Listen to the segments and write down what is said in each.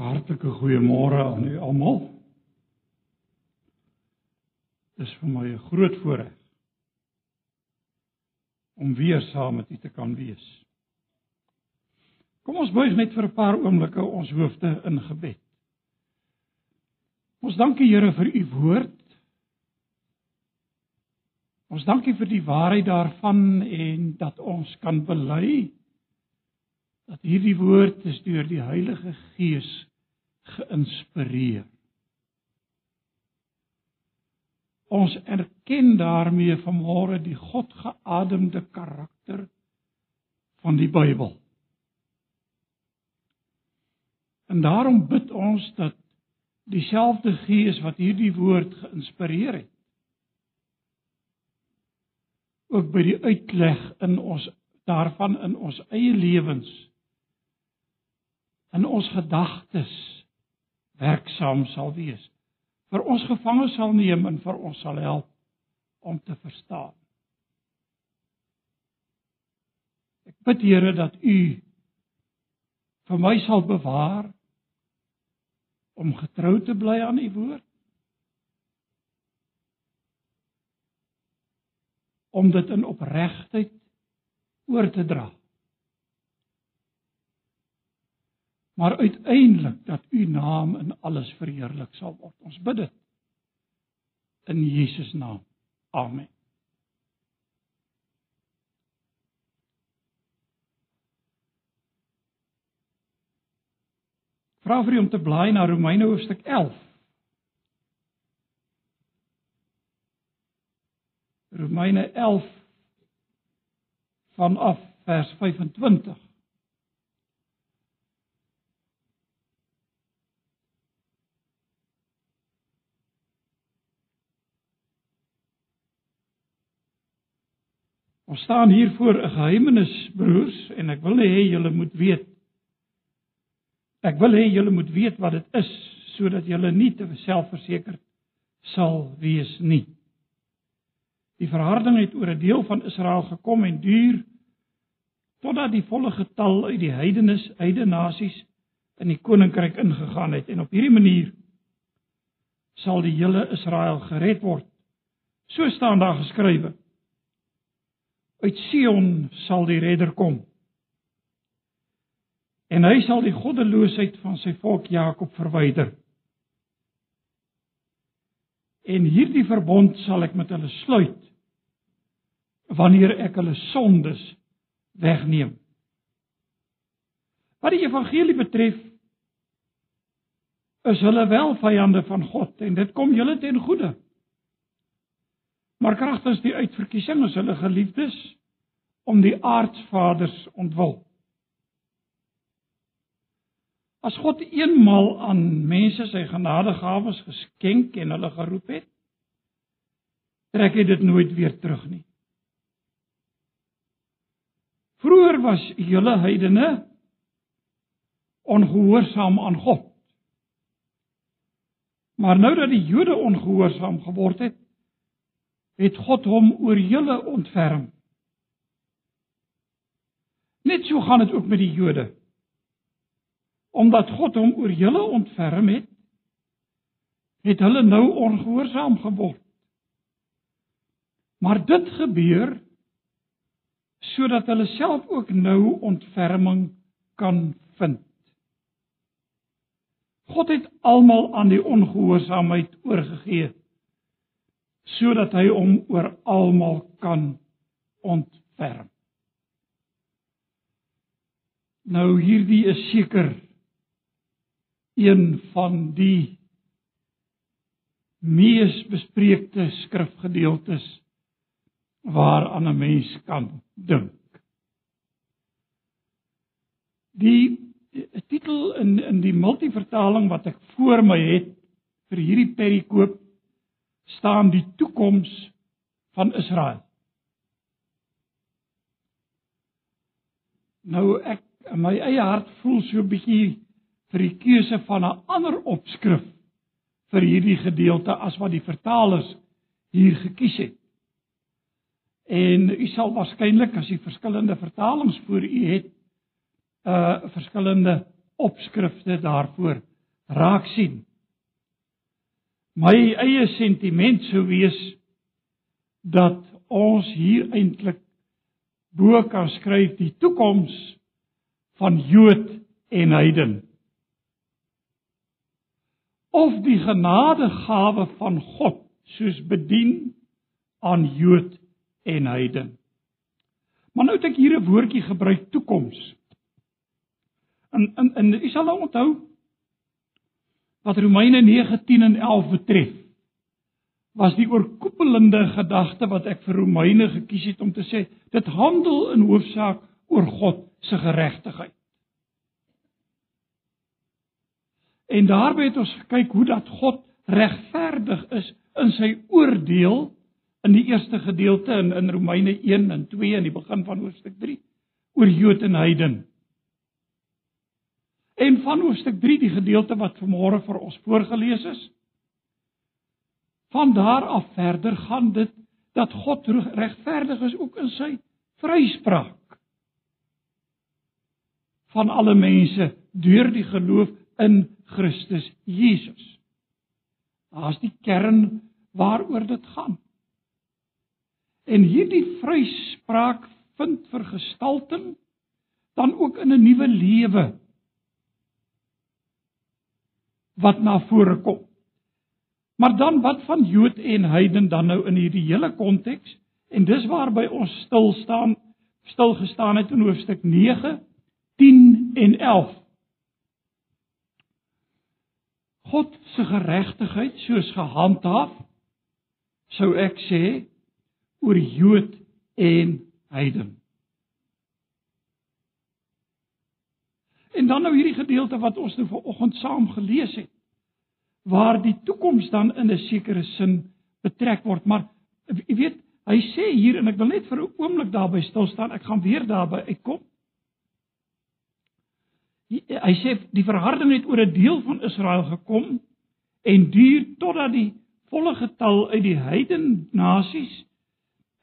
Hartlike goeiemôre aan u almal. Dis vir my 'n groot voorreg om weer saam met u te kan wees. Kom ons buig net vir 'n paar oomblikke ons hoofde in gebed. Ons dankie Here vir u woord. Ons dankie vir die waarheid daarvan en dat ons kan bely dat hierdie woord is deur die Heilige Gees geïnspireer. Ons erken daarmee vanmôre die Godgeademde karakter van die Bybel. En daarom bid ons dat dieselfde Gees wat hierdie woord geïnspireer het ook by die uitleg in ons daarvan in ons eie lewens in ons gedagtes werksaam sal wees. Vir ons gevange sal neem en vir ons sal help om te verstaan. Ek bid Here dat U vir my sal bewaar om getrou te bly aan U woord. om dit in opregtheid oor te dra. Maar uiteindelik dat u naam in alles verheerlik sal word. Ons bid dit in Jesus naam. Amen. Vra vir u om te blaai na Romeine hoofstuk 11. Romeine 11 vanaf vers 25. Ons staan hier voor 'n geheimenis, broers, en ek wil hê julle moet weet. Ek wil hê julle moet weet wat dit is sodat julle nie te selfversekerd sal wees nie. Die verharding het oor 'n deel van Israel gekom en duur totdat die volle getal uit die heidenes, heidene nasies in die koninkryk ingegaan het en op hierdie manier sal die hele Israel gered word. So staan daar geskrywe. Uit Sion sal die redder kom. En hy sal die goddeloosheid van sy volk Jakob verwyder. En hierdie verbond sal ek met hulle sluit wanneer ek hulle sondes wegneem. Wat die evangelie betref, is hulle wel vyande van God en dit kom julle ten goeie. Maar kragtens die uitverkiesing is hulle geliefdes om die aardsvaders ontwil. As God eenmal aan mense sy genadegawes geskenk en hulle geroep het, trek hy dit nooit weer terug nie. Vroer was julle heidene ongehoorsaam aan God. Maar nou dat die Jode ongehoorsaam geword het, het God hom oor julle ontferm. Net so gaan dit ook met die Jode. Omdat God hom oor julle ontferm het, het hulle nou ongehoorsaam geword. Maar dit gebeur sodat hulle self ook nou ontferming kan vind. God het almal aan die ongehoorsaamheid oorgegee sodat hy hom oor almal kan ontferm. Nou hierdie is seker een van die mees bespreekte skrifgedeeltes waaraan 'n mens kan dink. Die titel in in die multivertaling wat ek voor my het vir hierdie perikoop staan die toekoms van Israel. Nou ek in my eie hart voel so 'n bietjie vir die keuse van 'n ander opskrif vir hierdie gedeelte as wat die vertalers hier gekies het. En u sal waarskynlik as u verskillende vertalings voor u het, uh verskillende opskrifte daarvoor raak sien. My eie sentiment sou wees dat ons hier eintlik bo kan skryf die toekoms van Jood en heiden. Of die genadegawe van God soos bedien aan Jood en heiden. Maar nou het ek hier 'n woordjie gebruik toekoms. En en en u sal nou onthou wat Romeine 9:10 en 11 betref was die oorkoepelende gedagte wat ek vir Romeine gekies het om te sê dit handel in hoofsaak oor God se geregtigheid. En daarby het ons gekyk hoe dat God regverdig is in sy oordeel in die eerste gedeelte in in Romeine 1 en 2 in die begin van hoofstuk 3 oor Jood en heiden. En van hoofstuk 3 die gedeelte wat vanmôre vir ons voorgeles is. Van daar af verder gaan dit dat God regverdig is ook in sy vryspraak van alle mense deur die geloof in Christus Jesus. Daar's die kern waaroor dit gaan. En hierdie vryspraak vind vergestalting dan ook in 'n nuwe lewe wat na vore kom. Maar dan wat van Jood en heiden dan nou in hierdie hele konteks en dis waarby ons stil staan stil gestaan het in hoofstuk 9, 10 en 11. God se geregtigheid soos gehandhaaf sou ek sê oor Jood en heiden. En dan nou hierdie gedeelte wat ons nou vanoggend saam gelees het waar die toekoms dan in 'n sekere sin betrek word, maar jy weet, hy sê hier en ek wil net vir 'n oomblik daarby stil staan, ek gaan weer daarby uitkom. Hy sê die verharding het oor 'n deel van Israel gekom en duur totdat die volle getal uit die heidene nasies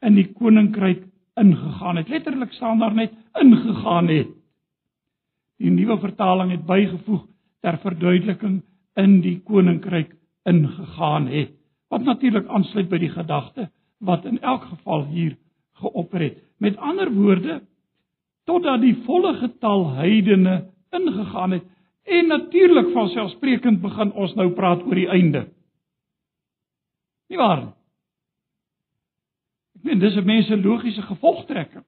in die koninkryk ingegaan het. Letterlik staan daar net ingegaan het. Die nuwe vertaling het bygevoeg ter verduideliking in die koninkryk ingegaan het. Wat natuurlik aansluit by die gedagte wat in elk geval hier geopper het. Met ander woorde totdat die volle getal heidene ingegaan het en natuurlik van selfsprekend begin ons nou praat oor die einde. Nie waar nie? Ek meen dis 'n mens se logiese gevolgtrekking.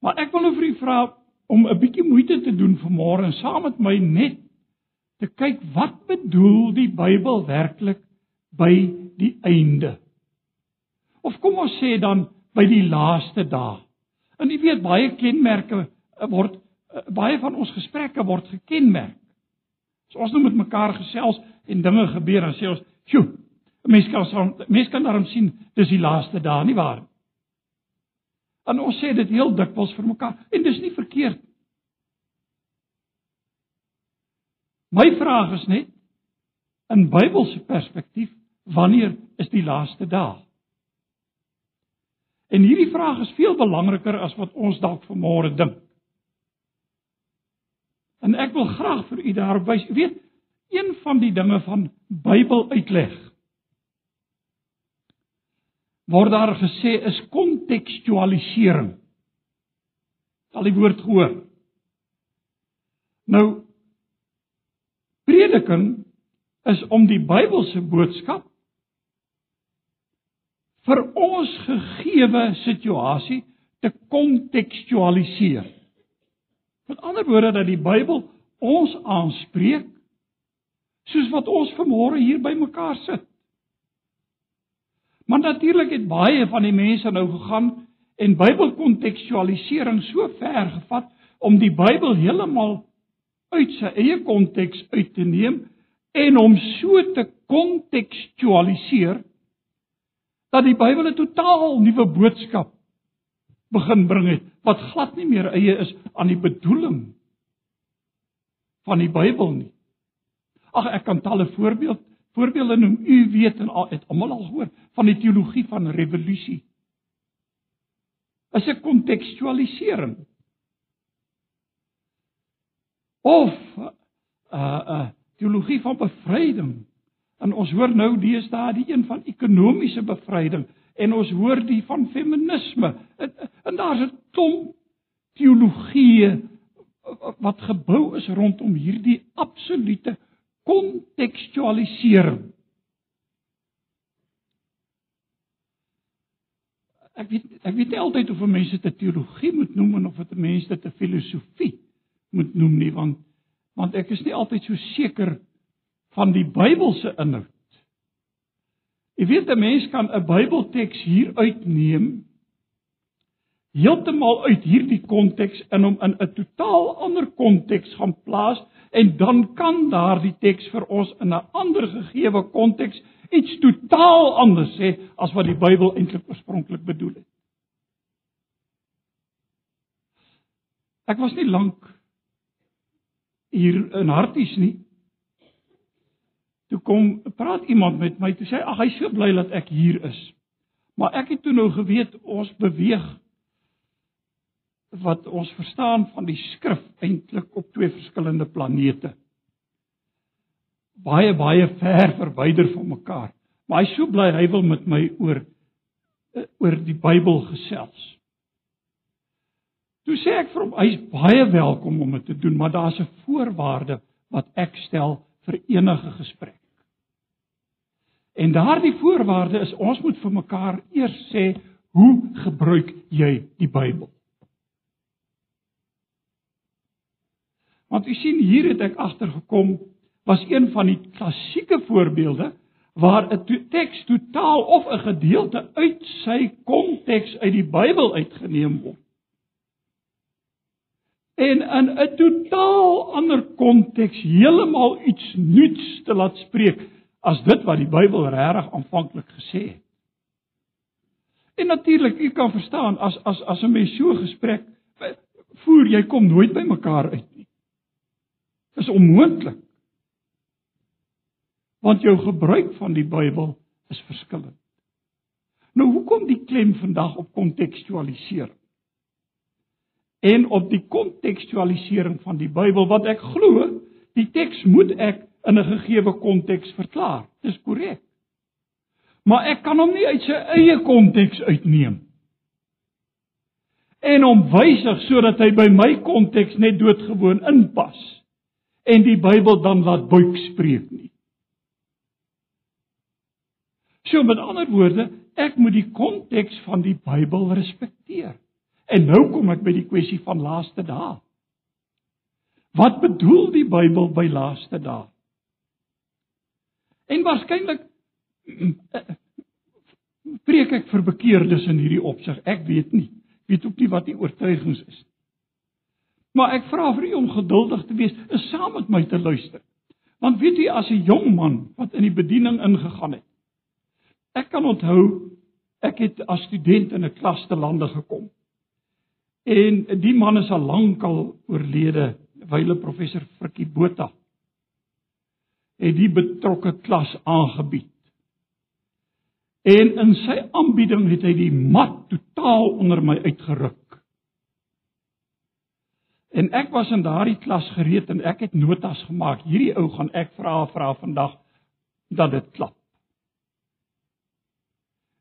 Maar ek wil nou vir u vra om 'n bietjie moeite te doen vanmôre en saam met my net te kyk wat bedoel die Bybel werklik by die einde. Of kom ons sê dan by die laaste dae. En jy weet baie kenmerke word baie van ons gesprekke word gekenmerk. As ons nou met mekaar gesels en dinge gebeur dan sê ons, "Sjoe, mense kan mense kan daarom sien dis die laaste dae nie waar nie. En ons sê dit heel dikwels vir mekaar en dis nie verkeerd. My vraag is net in Bybelse perspektief, wanneer is die laaste dae? En hierdie vraag is veel belangriker as wat ons dalk vanmôre dink. En ek wil graag vir u daarop wys, weet, een van die dinge van Bybeluitleg word daar gesê is kontekstualisering. Al die woord gehoor. Nou prediking is om die Bybelse boodskap vir ons gegeewe situasie te kontekstualiseer. Met ander woorde dat die Bybel ons aanspreek soos wat ons vanmôre hier by mekaar sit. Maar natuurlik het baie van die mense nou gegaan en Bybelkontekstualisering so ver gevat om die Bybel heeltemal uit sy eie konteks uit te neem en hom so te kontekstualiseer dat die Bybel 'n totaal nuwe boodskap begin bring het wat glad nie meer eie is aan die bedoeling van die Bybel nie. Ag ek kan talle voorbeelde voorbeelde noem. U weet en al, het almal al gehoor van die teologie van revolusie. Is 'n kontekstualisering. Of uh uh teologie van bevryding. En ons hoor nou deesdae die een van ekonomiese bevryding en ons hoor die van feminisme. En, en daar's 'n klomp teologie wat gebou is rondom hierdie absolute kontekstualisering. Ek weet ek weet nie altyd of mense dit teologie moet noem of of dit mense dit 'n filosofie moet noem nie want want ek is nie altyd so seker van die Bybelse inhoud. Jy weet 'n mens kan 'n Bybelteks hier uitneem heeltemal uit hierdie konteks in hom in 'n totaal ander konteks gaan plaas en dan kan daardie teks vir ons in 'n ander gegeewe konteks iets totaal anders sê as wat die Bybel eintlik oorspronklik bedoel het. Ek was nie lank hier in Harties nie. Toe kom praat iemand met my, toe sê ag hy so bly dat ek hier is. Maar ek het toe nou geweet ons beweeg wat ons verstaan van die skrif eintlik op twee verskillende planete. Baie baie ver verwyder van mekaar. Maar hy is so bly hy wil met my oor oor die Bybel gesels. Toe sê ek vir hom hy's baie welkom om dit te doen, maar daar's 'n voorwaarde wat ek stel vir enige gesprek. En daardie voorwaarde is ons moet vir mekaar eers sê hoe gebruik jy die Bybel? Want u sien hier het ek agtergekom was een van die klassieke voorbeelde waar 'n teks totaal of 'n gedeelte uit sy konteks uit die Bybel uitgeneem word. En in 'n totaal ander konteks heeltemal iets nuuts te laat spreek as dit wat die Bybel regtig aanvanklik gesê het. En natuurlik, u kan verstaan as as as 'n mens so gesprek voer, jy kom nooit by mekaar uit is onmoontlik. Want jou gebruik van die Bybel is verskillend. Nou hoekom die klem vandag op kontekstualisering? En op die kontekstualisering van die Bybel wat ek glo, die teks moet ek in 'n gegeewe konteks verklaar. Dis korrek. Maar ek kan hom nie uit sy eie konteks uitneem en hom wysig sodat hy by my konteks net doodgewoon inpas en die Bybel dan laat buik spreek nie. So met ander woorde, ek moet die konteks van die Bybel respekteer. En nou kom ek by die kwessie van laaste dae. Wat bedoel die Bybel by laaste dae? En waarskynlik preek ek vir bekeerdes in hierdie opsig. Ek weet nie. Ek weet ook nie wat die oortuigings is nie. Maar ek vra vir u om geduldig te wees en saam met my te luister. Want weet u as 'n jong man wat in die bediening ingegaan het. Ek kan onthou ek het as student in 'n klas te lande gekom. En die man is al lankal oorlede, wyle professor Frikkie Botha. Het die betrokke klas aangebied. En in sy aanbieding het hy die mat totaal onder my uitgeruk. En ek was in daardie klas gereed en ek het notas gemaak. Hierdie ou gaan ek vra vra vandag dat dit klap.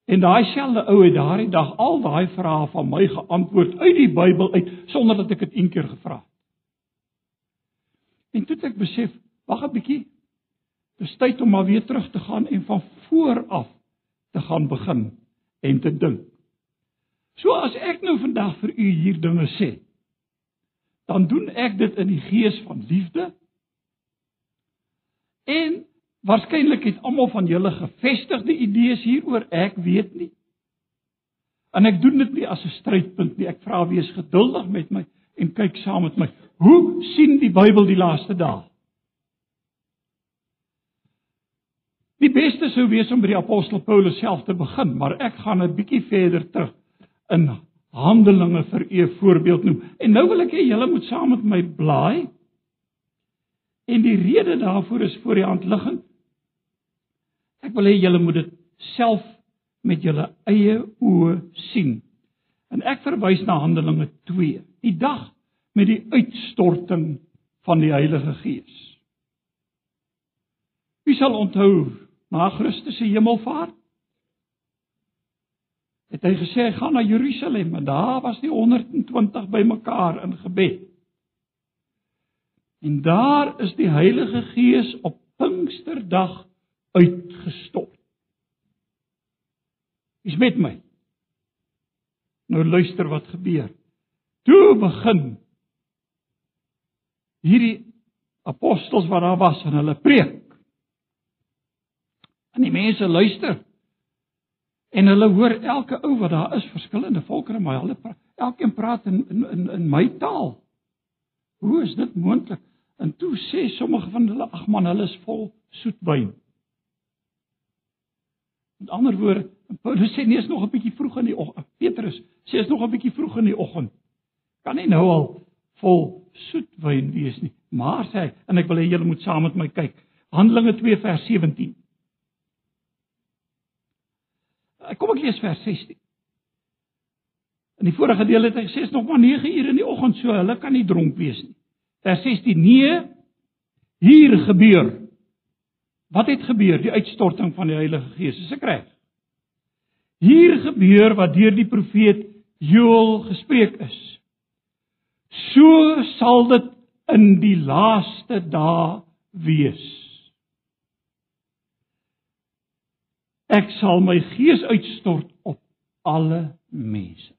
En daai selfde ou het daardie dag al daai vrae van my geantwoord uit die Bybel uit sonder dat ek dit een keer gevra het. En toe het ek besef, wag 'n bietjie. Dis tyd om maar weer terug te gaan en van voor af te gaan begin en te dink. So as ek nou vandag vir u hier dinge sê, dan doen ek dit in die gees van liefde. En waarskynlik het almal van julle gevestigde idees hieroor, ek weet nie. En ek doen dit nie as 'n strydpunt nie. Ek vra wees geduldig met my en kyk saam met my. Hoe sien die Bybel die laaste dae? Die beste sou wees om by die apostel Paulus self te begin, maar ek gaan 'n bietjie verder terug in Handelinge vir u 'n voorbeeld noem. En nou wil ek hê julle moet saam met my blaai. En die rede daarvoor is voor die hand liggend. Ek wil hê julle moet dit self met julle eie oë sien. En ek verwys na Handelinge 2, die dag met die uitstorting van die Heilige Gees. Wie sal onthou na Christus se hemelvaart? Het hy gesê hy gaan na Jerusalem en daar was die 120 bymekaar in gebed. En daar is die Heilige Gees op Pinksterdag uitgestort. Is met my. Nou luister wat gebeur. Toe begin hierdie apostels wat daar was en hulle preek. En die mense luister. En hulle hoor elke ou wat daar is, verskillende volkere, maar hulle elkeen praat in in in, in my taal. Hoe is dit moontlik? En toe sê sommige van hulle, ag man, hulle is vol soetwyn. Met ander woorde, Paulus sê nee, is nog 'n bietjie vroeg in die oggend. Petrus sê is nog 'n bietjie vroeg in die oggend. Kan nie nou al vol soetwyn wees nie. Maar sê hy, en ek wil hê julle moet saam met my kyk. Handelinge 2 vers 17. Kom ek lees vers 16. In die vorige deel het hy gesê is nog maar 9 ure in die oggend, so hulle kan nie dronk wees nie. Vers 16: Nee, hier gebeur. Wat het gebeur? Die uitstorting van die Heilige Gees. Dis ek reg. Hier gebeur wat deur die profeet Joël gespreek is. So sal dit in die laaste dae wees. Ek sal my gees uitstort op alle mense.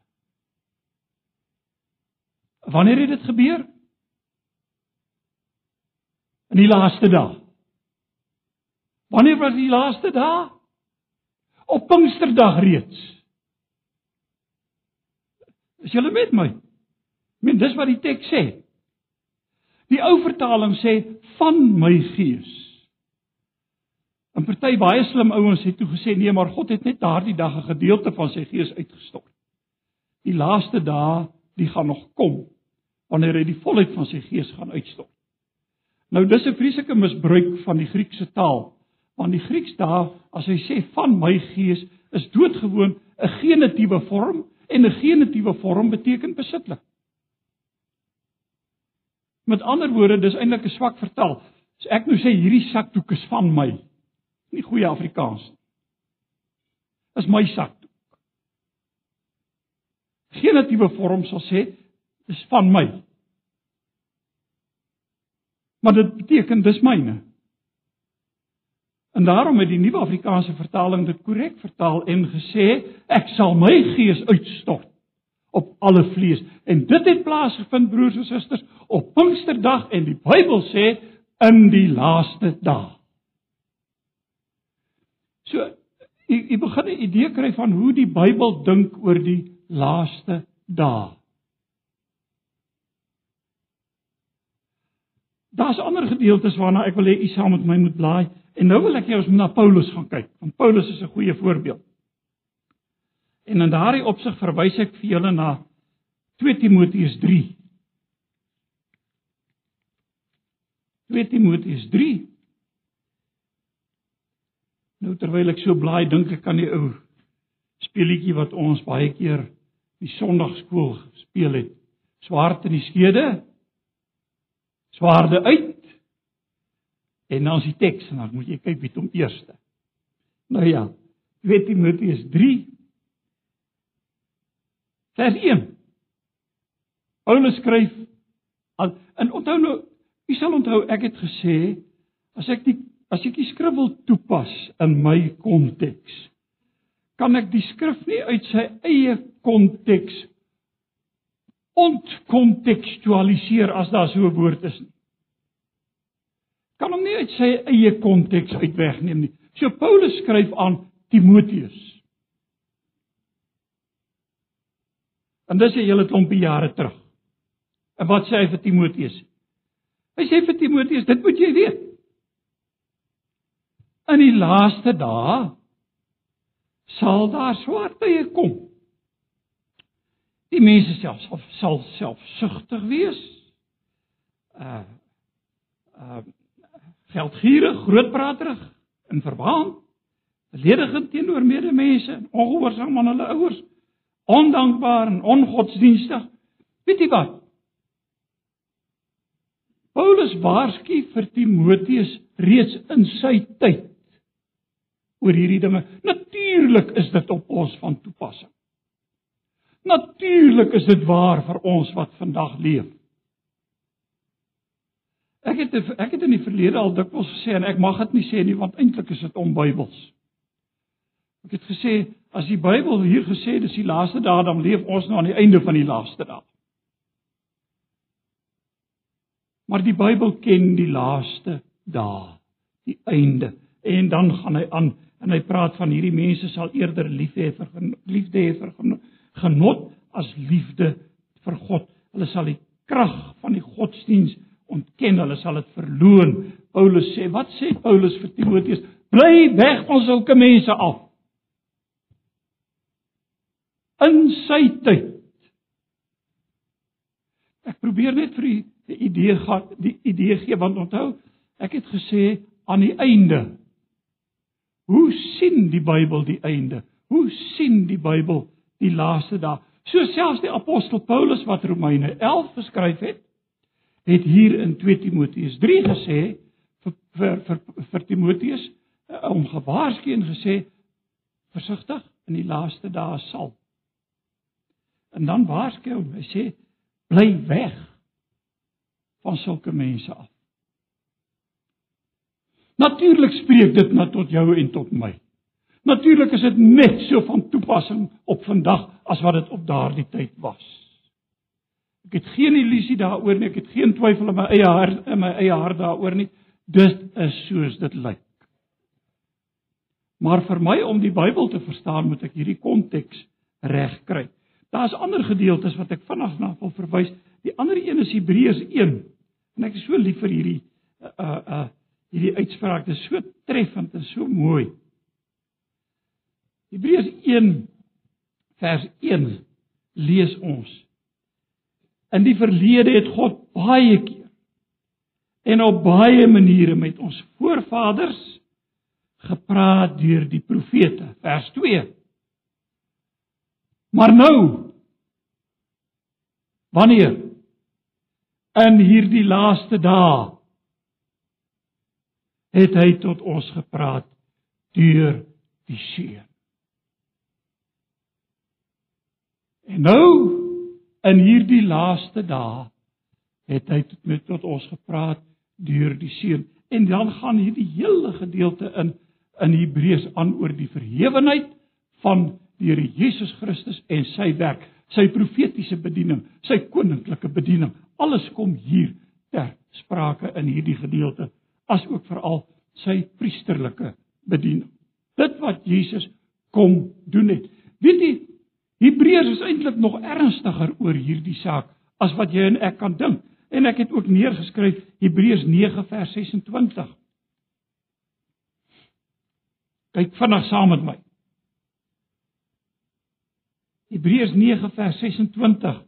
Wanneer het dit gebeur? In die laaste dae. Wanneer was die laaste dae? Op Pinksterdag reeds. Is julle met my? Ek meen dis wat die teks sê. Die ou vertaling sê van my gees. 'n Party baie slim ouens het toe gesê nee, maar God het net daardie dag 'n gedeelte van sy gees uitgestort. Die laaste dae, die gaan nog kom wanneer hy die volheid van sy gees gaan uitstort. Nou dis 'n vreeslike misbruik van die Griekse taal. Want die Grieks daar, as hy sê van my gees, is doodgewoon 'n genitiewe vorm en 'n genitiewe vorm beteken besitlik. Met ander woorde, dis eintlik 'n swak vertaal. As ek nou sê hierdie sakdoek is van my, nie goeie Afrikaans nie. Is my sakdoek. Genitiewe vorm sal sê dis van my. Maar dit beteken dis myne. En daarom het die Nuwe Afrikaanse vertaling dit korrek vertaal en gesê ek sal my gees uitstort op alle vlees. En dit het plaasgevind broers en susters op Pinksterdag en die Bybel sê in die laaste dag. So jy, jy begin 'n idee kry van hoe die Bybel dink oor die laaste dae. Daar's ander gedeeltes waarna ek wil hê u saam met my moet blaai. En nou wil ek jou na Paulus gaan kyk, want Paulus is 'n goeie voorbeeld. En in daardie opsig verwys ek vir julle na 2 Timoteus 3. 2 Timoteus 3. Nou terwyl ek so blaai, dink ek aan die ou speelietjie wat ons baie keer die Sondagskool gespeel het. Swart in die skede. Swaarde uit En dan is die teks en dan moet jy kyk wie hom eerste. Nou ja, 2 Timoteus 3 vers 1. Paulus skryf en onthou nou, u sal onthou ek het gesê as ek die as ek die skrif wil toepas in my konteks, kan ek die skrif nie uit sy eie konteks ontkontekstualiseer as daar so 'n woord is nie kan hom nie uit sy eie konteks uit wegneem nie. So Paulus skryf aan Timoteus. En dis 'n hele klompie jare terug. En wat sê hy vir Timoteus? Hy sê vir Timoteus, dit moet jy weet. In die laaste dae sal daar swart tye kom. Die mense self sal, sal selfsugtig wees. Uh uh geldgierig, grootpraterig, in verbaan, beledigend teenoor medemense, ongehoorsaam aan hulle ouers, ondankbaar en ongodsdienstig. Weet jy wat? Paulus waarsku vir Timoteus reeds in sy tyd oor hierdie dinge. Natuurlik is dit op ons van toepassing. Natuurlik is dit waar vir ons wat vandag leef. Ek het ek het in die verlede al dikwels gesê en ek mag dit nie sê nie want eintlik is dit onbybels. Ek het gesê as die Bybel hier gesê dis die laaste dae dan leef ons nou aan die einde van die laaste dae. Maar die Bybel ken die laaste dae, die einde en dan gaan hy aan en hy praat van hierdie mense sal eerder lief hê vir liefde hê vir genot as liefde vir God. Hulle sal die krag van die godsdiens ontken, hulle sal dit verloon. Paulus sê, wat sê Paulus vir Timoteus? Bly weg van sulke mense af. In sy tyd. Ek probeer net vir u die idee gehad, die idee gee want onthou, ek het gesê aan die einde. Hoe sien die Bybel die einde? Hoe sien die Bybel die laaste dae? So selfs die apostel Paulus wat Romeine 11 geskryf het, het hier in 2 Timoteus 3 gesê vir vir vir, vir Timoteus uh, om gewaarsku en gesê versigtig in die laaste dae sal. En dan waarsku hom, hy sê bly weg van sulke mense af. Natuurlik spreek dit na tot jou en tot my. Natuurlik is dit net so van toepassing op vandag as wat dit op daardie tyd was. Ek het geen illusie daaroor nie, ek het geen twyfel in my eie hart in my eie hart daaroor nie. Dit is soos dit lyk. Maar vir my om die Bybel te verstaan, moet ek hierdie konteks reg kry. Daar's ander gedeeltes wat ek vanaand na wil verwys. Die ander een is Hebreërs 1. En ek is so lief vir hierdie uh uh hierdie uitspraak. Dit is so treffend en so mooi. Hebreërs 1 vers 1 lees ons In die verlede het God baie keer en op baie maniere met ons voorvaders gepraat deur die profete. Vers 2. Maar nou wanneer in hierdie laaste dae het hy tot ons gepraat deur die seun. En nou in hierdie laaste dae het hy met tot ons gepraat deur die seun en dan gaan hierdie hele gedeelte in in Hebreërs aan oor die verhewenheid van die Here Jesus Christus en sy werk, sy profetiese bediening, sy koninklike bediening. Alles kom hier ter sprake in hierdie gedeelte, asook veral sy priesterlike bediening. Dit wat Jesus kom doen het. Weet jy, Hebreërs is eintlik nog ernstiger oor hierdie saak as wat jy en ek kan dink. En ek het ook neergeskryf Hebreërs 9 vers 26. Kyk vinnig saam met my. Hebreërs 9 vers 26.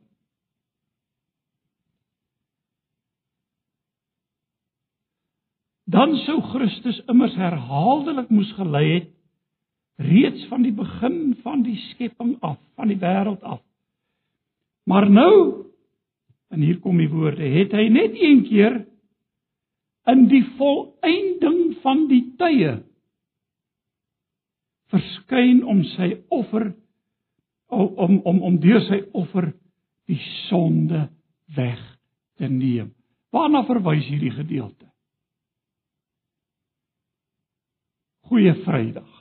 Dan sou Christus immers herhaaldelik moes gelei het reeds van die begin van die skepping af, van die wêreld af. Maar nou, en hier kom die woorde, het hy net een keer in die volëinding van die tye verskyn om sy offer om om om deur sy offer die sonde weg te neem. Waarna verwys hierdie gedeelte? Goeie Vrydag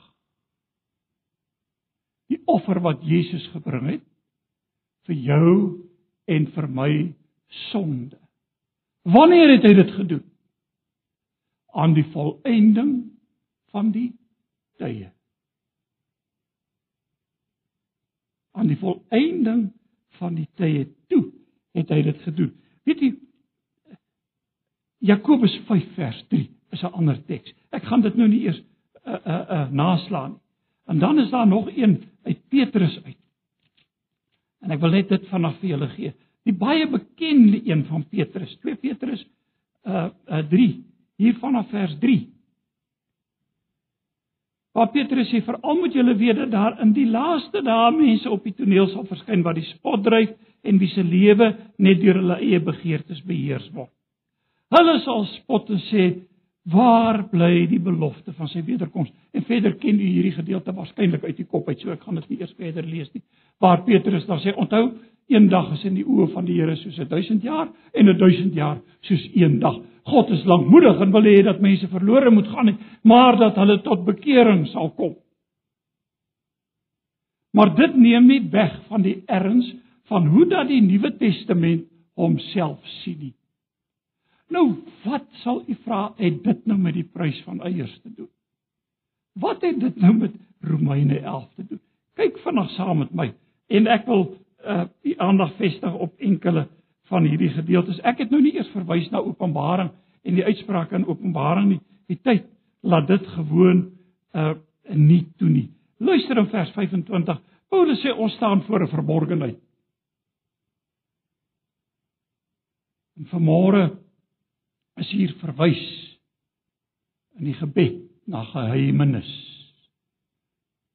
die offer wat Jesus gebring het vir jou en vir my sonde. Wanneer het hy dit gedoen? Aan die volëinding van die tye. Aan die volëinding van die tye toe het hy dit gedoen. Weet jy Jakobus 5 vers 3 is 'n ander teks. Ek gaan dit nou nie eers uh uh, uh naslaan. En dan is daar nog een uit Petrus uit. En ek wil net dit vanaand vir julle gee. Die baie bekende een van Petrus, 2 Petrus uh uh 3 hier vanaf vers 3. Waar Petrus sê veral moet julle weet dat daar in die laaste dae mense op die toneel sal verskyn wat die spot dryf en wie se lewe net deur hulle eie begeertes beheers word. Hulle sal spot en sê, "Waar bly die belofte van sy wederkoms?" En verder ken u hierdie gedeelte waarskynlik uit die kop uit, so ek gaan dit nie eers verder lees nie. Waar Petrus dan sê, "Onthou, eendag is in die oë van die Here soos 'n 1000 jaar en 'n 1000 jaar soos een dag." God is lankmoedig en wil hê dat mense verlore moet gaan, maar dat hulle tot bekering sal kom. Maar dit neem nie weg van die erns van hoe dat die Nuwe Testament homself sien nie. Nou, wat sal u vra het dit nou met die prys van eiers te doen? Wat het dit nou met Romeine 11 te doen? Kyk vanaand saam met my en ek wil uh die aandag vestig op enkele van hierdie gedeeltes. Ek het nou nie eers verwys na Openbaring en die uitsprake in Openbaring nie. Die tyd laat dit gewoon uh nie toe nie. Luister in vers 25. Paulus sê ons staan voor 'n verborgenheid. En vanmôre is hier verwys in die gebed na geheimenis.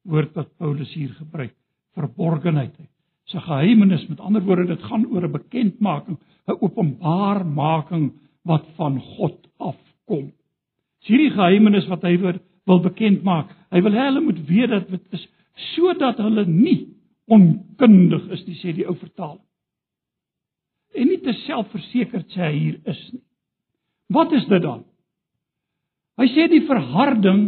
Woord wat Paulus hier gebruik, verborgenheid. Sy geheimenis met ander woorde dit gaan oor 'n bekendmaking, 'n openbaarmaking wat van God afkom. Dis hierdie geheimenis wat hy wil bekend maak. Hy wil hê hulle moet weet dat dit is sodat hulle nie onkundig is nie, sê die ou vertaling en nie te selfversekerd sê hy hier is nie. Wat is dit dan? Hy sê die verharding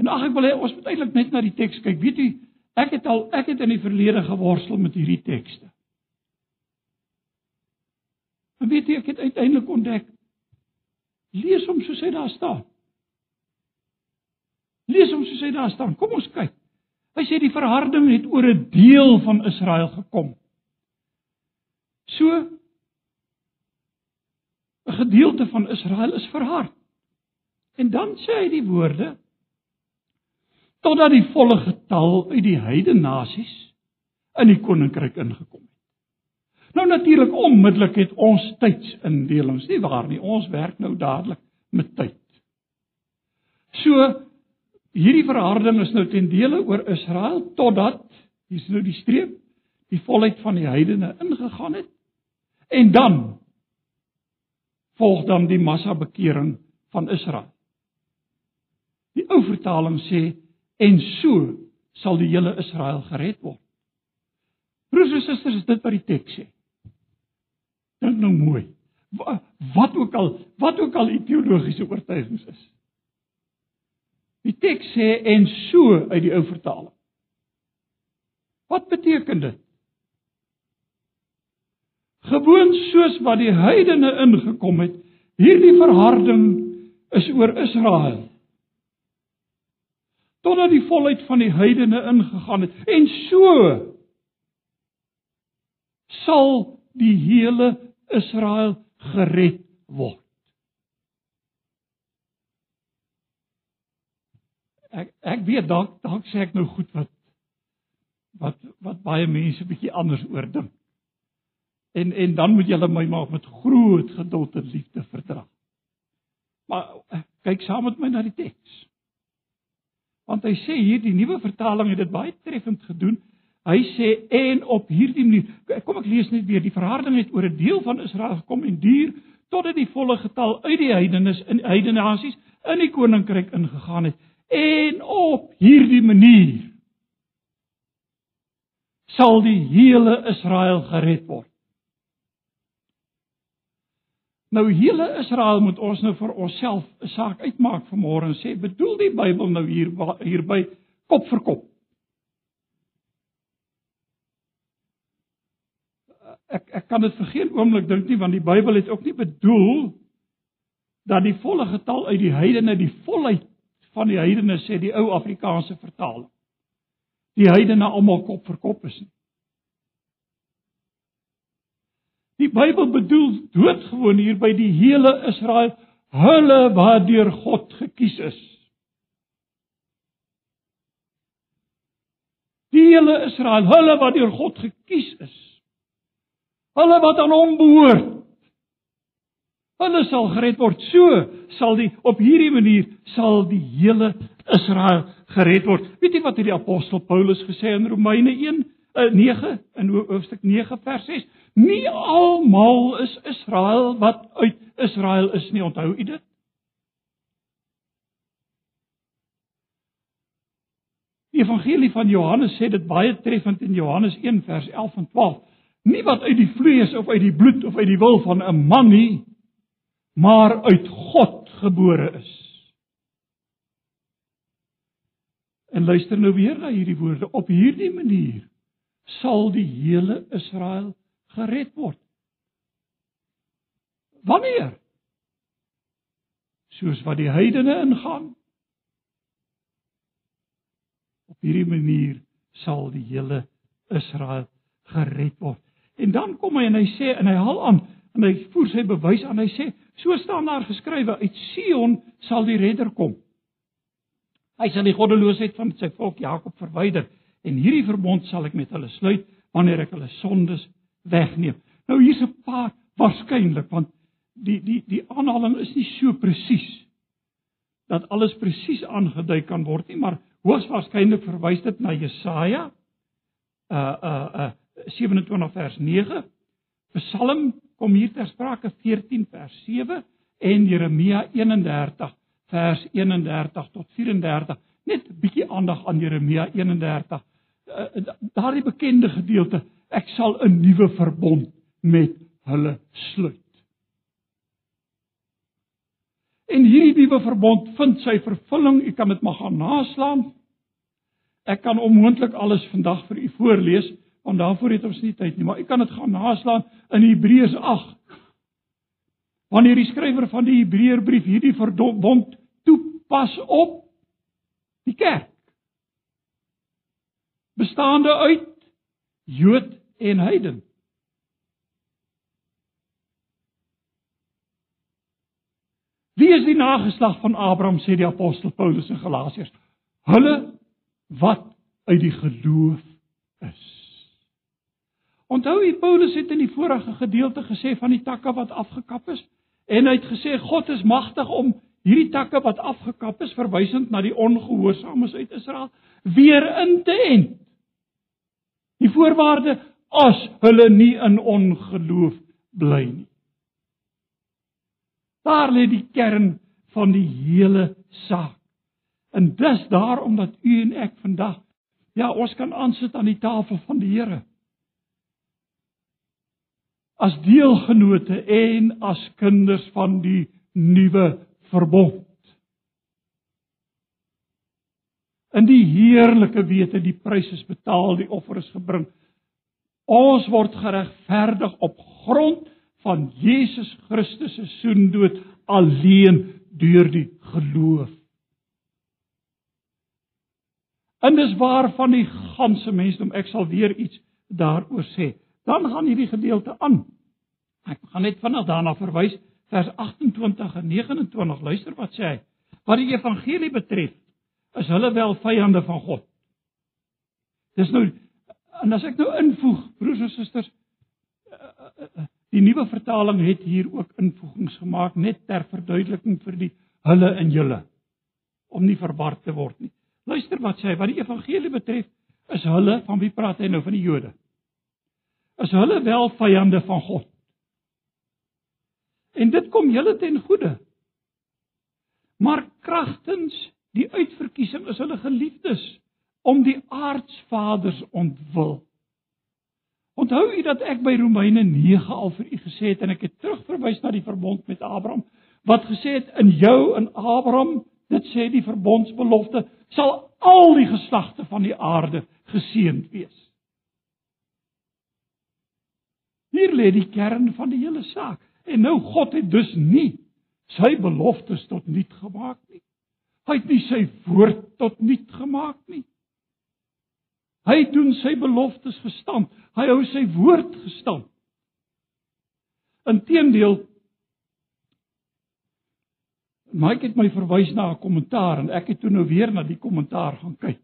en ag ek wil hê ons moet eintlik net na die teks kyk. Weet jy, ek het al ek het in die verlede geworstel met hierdie tekste. En weet jy, ek het uiteindelik ontdek lees hom soos hy daar staan. Lees hom soos hy daar staan. Kom ons kyk. Hy sê die verharding het oor 'n deel van Israel gekom. So 'n gedeelte van Israel is verhard. En dan sê hy die woorde totdat die volle getal uit die heidene nasies in die koninkryk ingekom het. Nou natuurlik onmiddellik het ons tydsindelings, nie waar nie, ons werk nou dadelik met tyd. So hierdie verharding is nou ten dele oor Israel totdat hier's nou die streep die volheid van die heidene ingegaan het En dan volg dan die massa bekering van Israel. Die ou vertaling sê en so sal die hele Israel gered word. Broers en susters, is dit wat die teks sê. Dink nou mooi. Wat ook al, wat ook al die teologiese oortuigings is. Die teks sê en so uit die ou vertaling. Wat beteken dit? Gewoon soos wat die heidene ingekom het. Hierdie verharding is oor Israel. Totdat die volheid van die heidene ingegaan het en so sal die hele Israel gered word. Ek ek weet dalk dalk sê ek nou goed wat wat wat baie mense bietjie anders oor dink. En en dan moet julle my maar met groot geduld en liefde verdra. Maar eh, kyk saam met my na die teks. Want hy sê hier die nuwe vertaling het dit baie treffend gedoen. Hy sê en op hierdie manier kom ek lees net weer die verharding het oor 'n deel van Israel gekom en duur totdat die volle getal uit die heidenes in heidene nasies in die koninkryk ingegaan het en op hierdie manier sal die hele Israel gered word. Nou hele Israel moet ons nou vir onsself 'n saak uitmaak vanmôre en sê bedoel die Bybel nou hier hierby kop vir kop. Ek ek kan dit vir geen oomblik dink nie want die Bybel het ook nie bedoel dat die volle getal uit die heidene die volheid van die heidene sê die ou Afrikaanse vertaling. Die heidene almal kop vir kop is nie. Die Bybel bedoel doodgewoon hier by die hele Israel, hulle wat deur God gekies is. Die hele Israel, hulle wat deur God gekies is. Hulle wat aan hom behoort. Hulle sal gered word. So sal die op hierdie manier sal die hele Israel gered word. Weet jy wat het die apostel Paulus gesê in Romeine 1 uh, 9 in hoofstuk 9 vers 6? Nie almal is Israel wat uit Israel is nie, onthou u dit? Die evangelie van Johannes sê dit baie treffend in Johannes 1 vers 11 en 12. Nie wat uit die vlees of uit die bloed of uit die wil van 'n man nie, maar uit God gebore is. En luister nou weer na hierdie woorde. Op hierdie manier sal die hele Israel gered word. Wanneer? Soos wat die heidene ingaan. Op hierdie manier sal die hele Israel gered word. En dan kom hy en hy sê en hy haal aan en hy voer sy bewys aan. Hy sê so staan daar geskrywe uit Sion sal die redder kom. Hy sal die goddeloosheid van sy volk Jakob verwyder en hierdie verbond sal ek met hulle sluit wanneer ek hulle sondes wegneem. Nou hier's 'n paar waarskynlik want die die die aanhaling is nie so presies dat alles presies aangedui kan word nie, maar hoogs waarskynlik verwys dit na Jesaja uh uh uh 27 vers 9. Psalm kom hier ter sprake 14 vers 7 en Jeremia 31 vers 31 tot 34. Net 'n bietjie aandag aan Jeremia 31. Uh, daardie bekende gedeelte ek sal 'n nuwe verbond met hulle sluit. En hierdie nuwe verbond vind sy vervulling, u kan dit maar gaan naslaan. Ek kan onmoontlik alles vandag vir u voorlees, want daarvoor het ons nie tyd nie, maar u kan dit gaan naslaan in Hebreërs 8. Wanneer die skrywer van die Hebreërbrief hierdie verbond toepas op die kerk bestaande uit Jood en heiden. Wie is die nageslag van Abraham sê die apostel Paulus in Galasiërs? Hulle wat uit die geloof is. Onthou jy Paulus het in die vorige gedeelte gesê van die takke wat afgekap is en hy het gesê God is magtig om hierdie takke wat afgekap is verwysend na die ongehoorsaames uit Israel weer in te ent. Die voorwaarde as hulle nie in ongeloof bly nie. Daar lê die kern van die hele saak. En dis daarom dat u en ek vandag ja, ons kan aansit aan die tafel van die Here. As deelgenote en as kinders van die nuwe verbond. In die heerlike wete die prys is betaal, die offer is gebring. Ons word geregverdig op grond van Jesus Christus se soendood alleen deur die geloof. En dis waar van die ganse mensdom, ek sal weer iets daaroor sê. Dan gaan hierdie gedeelte aan. Ek gaan net vinnig daarna verwys vers 28 en 29. Luister wat sê hy. Wat die evangelie betref, is hulle wel vyande van God. Dis nou En as ek nou invoeg, broers en susters, eh, eh, eh, die nuwe vertaling het hier ook invoegings gemaak net ter verduideliking vir die hulle en julle om nie verward te word nie. Luister wat sê hy, wat die evangelie betref, is hulle van wie praat hy nou van die Jode? Is hulle wel vyande van God? En dit kom julle ten goeie. Maar kragtens die uitverkiesing is hulle geliefdes om die aardsvaders ontwil. Onthou u dat ek by Romeine 9 al vir u gesê het en ek het terugverwys na die verbond met Abraham wat gesê het in jou en Abraham, dit sê die verbondsbelofte, sal al die geslagte van die aarde geseënd wees. Hier lê die kern van die hele saak. En nou God het dus nie sy beloftes tot niet gemaak nie. Hy het nie sy woord tot niet gemaak nie. Hy doen sy beloftes gestand. Hy hou sy woord gestand. Inteendeel Mike het my verwys na 'n kommentaar en ek het toe nou weer na die kommentaar gaan kyk.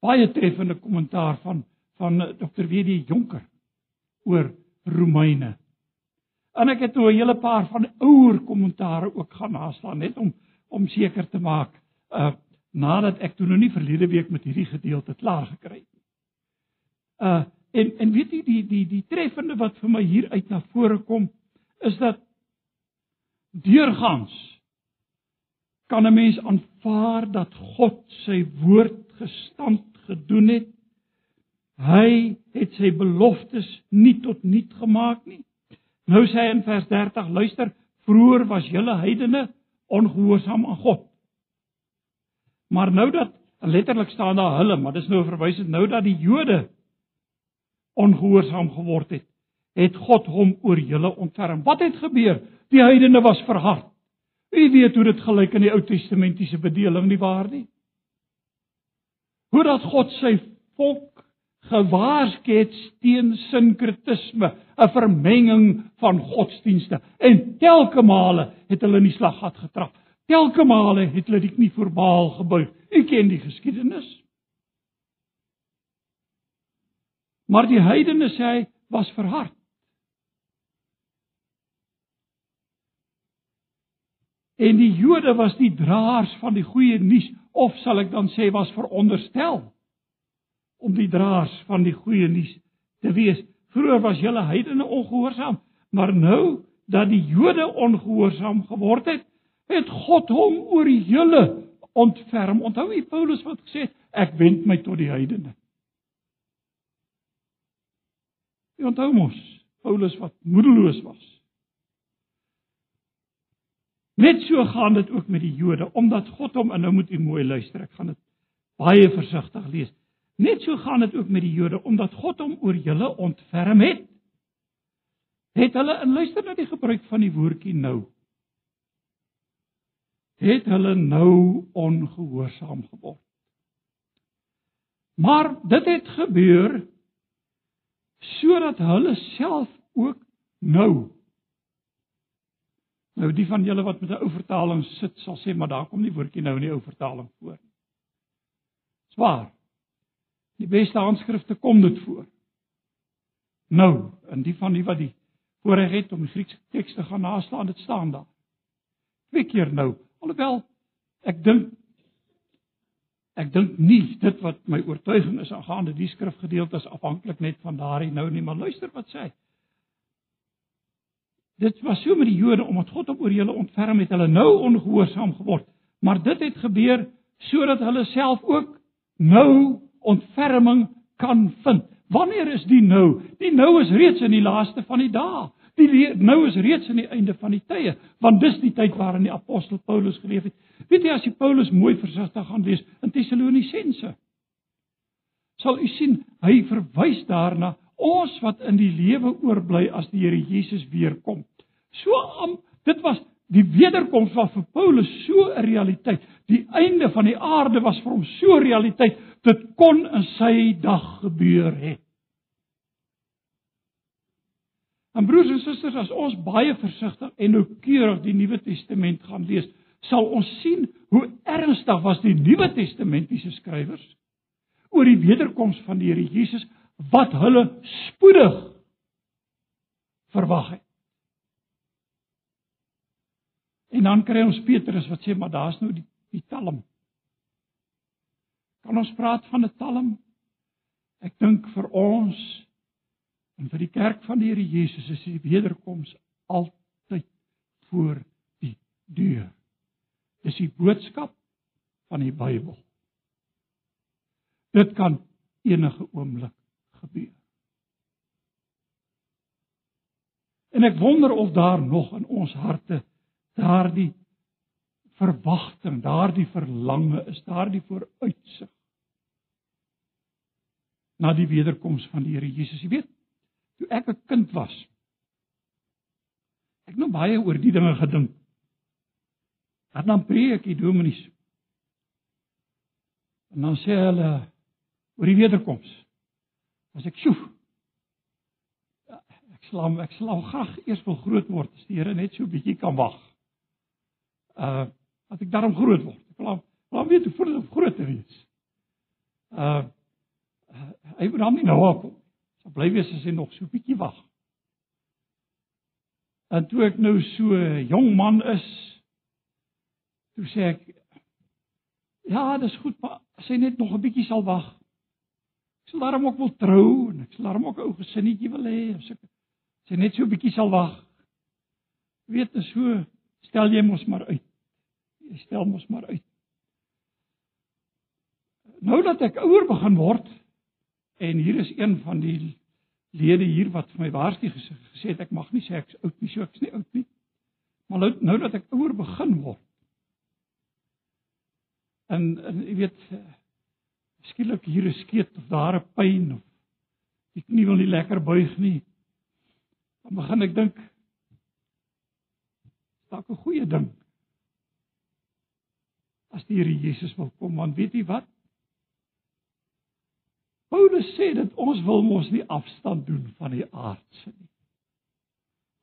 Baie treffende kommentaar van van Dr. W.D. Jonker oor Romeine. En ek het nou 'n hele paar van ouer kommentare ook gaan naslaan net om om seker te maak uh nadat ek toe nou nie verlede week met hierdie gedeelte klaar gekry het nie. Uh en en weet jy die die die treffende wat vir my hier uit na vore kom is dat deurgangs kan 'n mens aanvaar dat God sy woord gestand gedoen het. Hy het sy beloftes nie tot niet gemaak nie. Nou sê hy in vers 30, luister, vroeër was julle heidene ongehoorsaam aan God. Maar nou dat letterlik staan daar hulle, maar dis nou verwysend nou dat die Jode ongehoorsaam geword het, het God hom oor julle ontferm. Wat het gebeur? Die heidene was verhard. U weet hoe dit gelyk in die Ou Testamentiese bedeling nie waar nie? Hoe dat God sy volk gewaarsku het teen sinkretisme, 'n vermenging van godsdienste. En telke male het hulle in die slaggat getrap. Telke male het hulle die knie voor Baal gebuig. U ken die geskiedenis. Maar die heidene sê hy was verhard. En die Jode was die draers van die goeie nuus of sal ek dan sê was veronderstel om die draers van die goeie nuus te wees. Vroeger was julle heidene ongehoorsaam, maar nou dat die Jode ongehoorsaam geword het, het God hom oor julle ontferm. Onthou jy Paulus wat gesê het, ek wend my tot die heidene. Jy onthou mos Paulus wat moedeloos was. Net so gaan dit ook met die Jode, omdat God hom en nou moet u mooi luister, ek gaan dit baie versigtig lees. Net so gaan dit ook met die Jode, omdat God hom oor julle ontferm het. Het hulle en luister na die gebruik van die woordjie nou. Het hulle nou ongehoorsaam geword. Maar dit het gebeur sodat hulle self ook nou Nou die van julle wat met 'n ou vertaling sit sal sê maar daar kom die woordjie nou in die ou vertaling voor. Swaar. Die beste handskrifte kom dit voor. Nou, in die van die wat die voorreg het om die Griekse teks te gaan naslaan, dit staan daar. Twee keer nou. Alhoewel ek dink ek dink nie dit wat my oortuiging is aangaande die skrifgedeeltes afhanklik net van daardie nou nie, maar luister wat sê hy. Dit was so met die Jode omdat God op oor hulle ontferm het, hulle nou ongehoorsaam geword. Maar dit het gebeur sodat hulle self ook nou ontferming kan vind. Wanneer is die nou? Die nou is reeds in die laaste van die dae. Die nou is reeds aan die einde van die tye, want dis die tyd waarin die apostel Paulus geleef het. Weet jy as jy Paulus mooi versigtig gaan lees in Tessalonisense, sal u sien hy verwys daarna ons wat in die lewe oorbly as die Here Jesus weer kom. So am dit was die wederkoms was vir Paulus so 'n realiteit. Die einde van die aarde was vir hom so 'n realiteit. Dit kon in sy dag gebeur het. En broers en susters, as ons baie versigtig en noukeurig die Nuwe Testament gaan lees, sal ons sien hoe ernstig was die Nuwe Testamentiese skrywers oor die wederkoms van die Here Jesus wat hulle spoedig verwag het. En dan kry ons Petrus wat sê maar daar's nou die die talm. Kan ons praat van 'n talm? Ek dink vir ons en vir die kerk van die Here Jesus is die wederkoms altyd voor die deur. Dis die boodskap van die Bybel. Dit kan enige oomblik gebeur. En ek wonder of daar nog in ons harte daardie verwagting, daardie verlange is, daardie vooruitsig na die wederkoms van die Here Jesus. Jy weet, toe ek 'n kind was, ek het nou baie oor die dinge gedink. Dan dan preek die dominees. En dan sê hulle oor die wederkoms. As ek sjoe. Ek slaam ek slaam graag eers wil groot word as die Here net so 'n bietjie kan wag. Uh as ek daarom groot word. Ek wil wil weet hoe voel dit om groot te wees. Uh, hom nie nou op. Sal bly wees as hy nog so 'n bietjie wag. En toe ek nou so 'n jong man is, toe sê ek ja, dis goed, maar as hy net nog 'n bietjie sal wag, Ek sal daarom ook wil trou en ek sal daarom ook 'n ou gesinnetjie wil hê as ek sy net so 'n bietjie sal wag. Weet jy so, stel jy mos maar uit. Jy stel mos maar uit. Nou dat ek ouer begin word en hier is een van die lede hier wat vir my waarsku gesê, gesê het ek mag nie sê ek's oud nie, so ek's nie oud nie. Maar nou, nou dat ek ouer begin word. En en jy weet skielik hier 'n skeet of daar 'n pyn of die knie wil nie lekker buig nie. Dan begin ek dink dalk 'n goeie ding. As die Here Jesus wil kom, want weet jy wat? Paulus sê dat ons wil mos nie afstand doen van die aardse nie.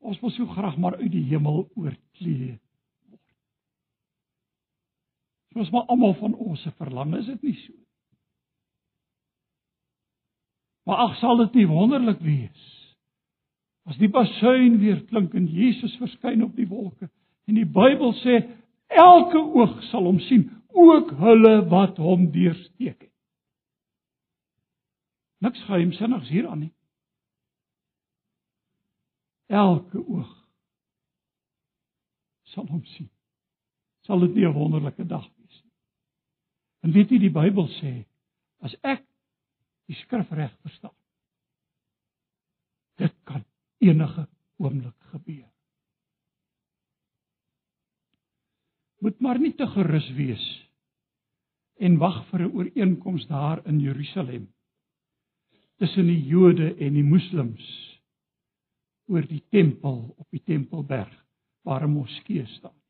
Ons wil so graag maar uit die hemel oorklee word. Soos maar almal van ons se verlang is dit nie so. Maar ag sal dit nie wonderlik wees as die basuin weer klink en Jesus verskyn op die wolke en die Bybel sê elke oog sal hom sien, ook hulle wat hom deursteek. Niks geheimsinnigs hieraan nie. Elke oog sal hom sien. Sal dit nie 'n wonderlike dag wees nie? En weet jy die Bybel sê as ek die skrif reg verstaan. Dit kan enige oomblik gebeur. Moet maar nie te gerus wees en wag vir 'n ooreenkoms daar in Jerusalem tussen die Jode en die Moslems oor die tempel op die Tempelberg waar 'n moskee staan.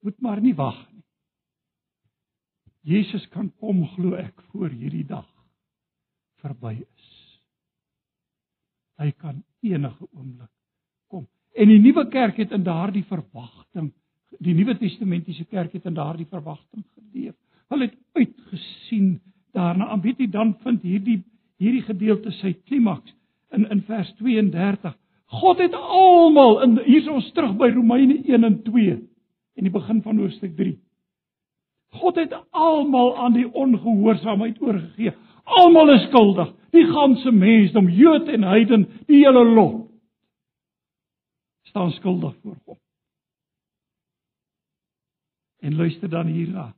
Moet maar nie wag nie. Jesus kan kom glo ek voor hierdie dag verby is. Hy kan enige oomblik kom. En die nuwe kerk het in daardie verwagting, die Nuwe Testamentiese kerk het in daardie verwagting geleef. Hulle het uitgesien daarna. Weet jy dan vind hierdie hierdie gedeelte sy klimaks in in vers 32. God het almal in hier is ons terug by Romeine 1 en 2 en die begin van hoofstuk 3. God het almal aan die ongehoorsaamheid oorgegee. Almal is skuldig. Die ganse mensdom, Jood en heiden, die hele lot staan skuldig voor God. En luister dan hierna.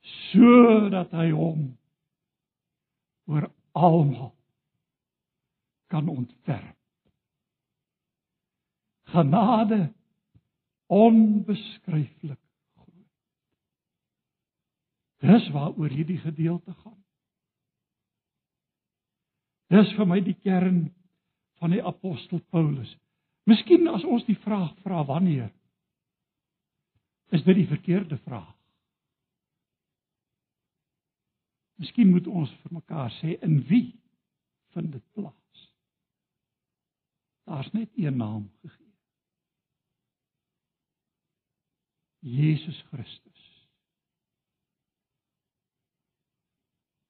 Sodat hy hom oor almal kan ontferm. Genade onbeskryflik groot. Dis waaroor hierdie gedeelte gaan. Dis vir my die kern van die apostel Paulus. Miskien as ons die vraag vra wanneer is dit die verkeerde vraag. Miskien moet ons vir mekaar sê in wie vind dit plaas? Daar's net een naam gegee. Jesus Christus.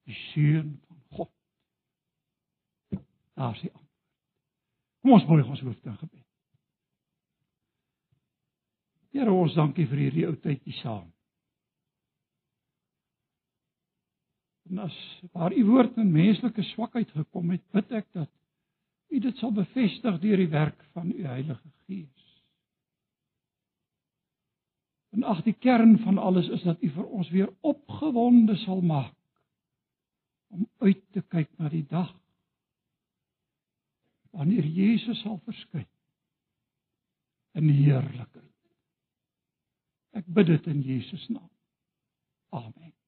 Die seun van God. Daar's die antwoord. Kom ons buig ons hoofde in gebed. Here ons dankie vir hierdie ou tydjie saam. En as waar u woord in menslike swakheid gekom het, bid ek dat u dit sal bevestig deur die werk van u Heilige Gees. En ag die kern van alles is dat u vir ons weer opgewonde sal maak om uit te kyk na die dag wanneer Jesus sal verskyn in heerlikheid. Ek bid dit in Jesus naam. Amen.